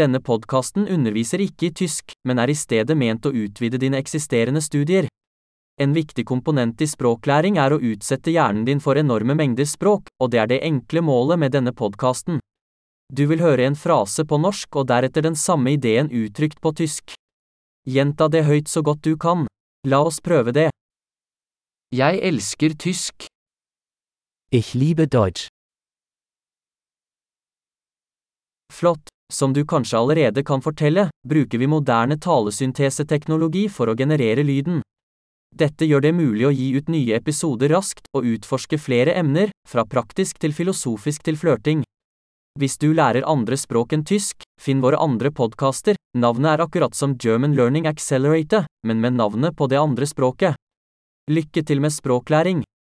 Denne podkasten underviser ikke i tysk, men er i stedet ment å utvide dine eksisterende studier. En viktig komponent i språklæring er å utsette hjernen din for enorme mengder språk, og det er det enkle målet med denne podkasten. Du vil høre en frase på norsk og deretter den samme ideen uttrykt på tysk. Gjenta det høyt så godt du kan. La oss prøve det. Jeg elsker tysk. Ich liebe Deutsch. Flott. Som du kanskje allerede kan fortelle, bruker vi moderne talesynteseteknologi for å generere lyden. Dette gjør det mulig å gi ut nye episoder raskt og utforske flere emner, fra praktisk til filosofisk til flørting. Hvis du lærer andre språk enn tysk, finn våre andre podkaster, navnet er akkurat som German Learning Accelerator, men med navnet på det andre språket. Lykke til med språklæring!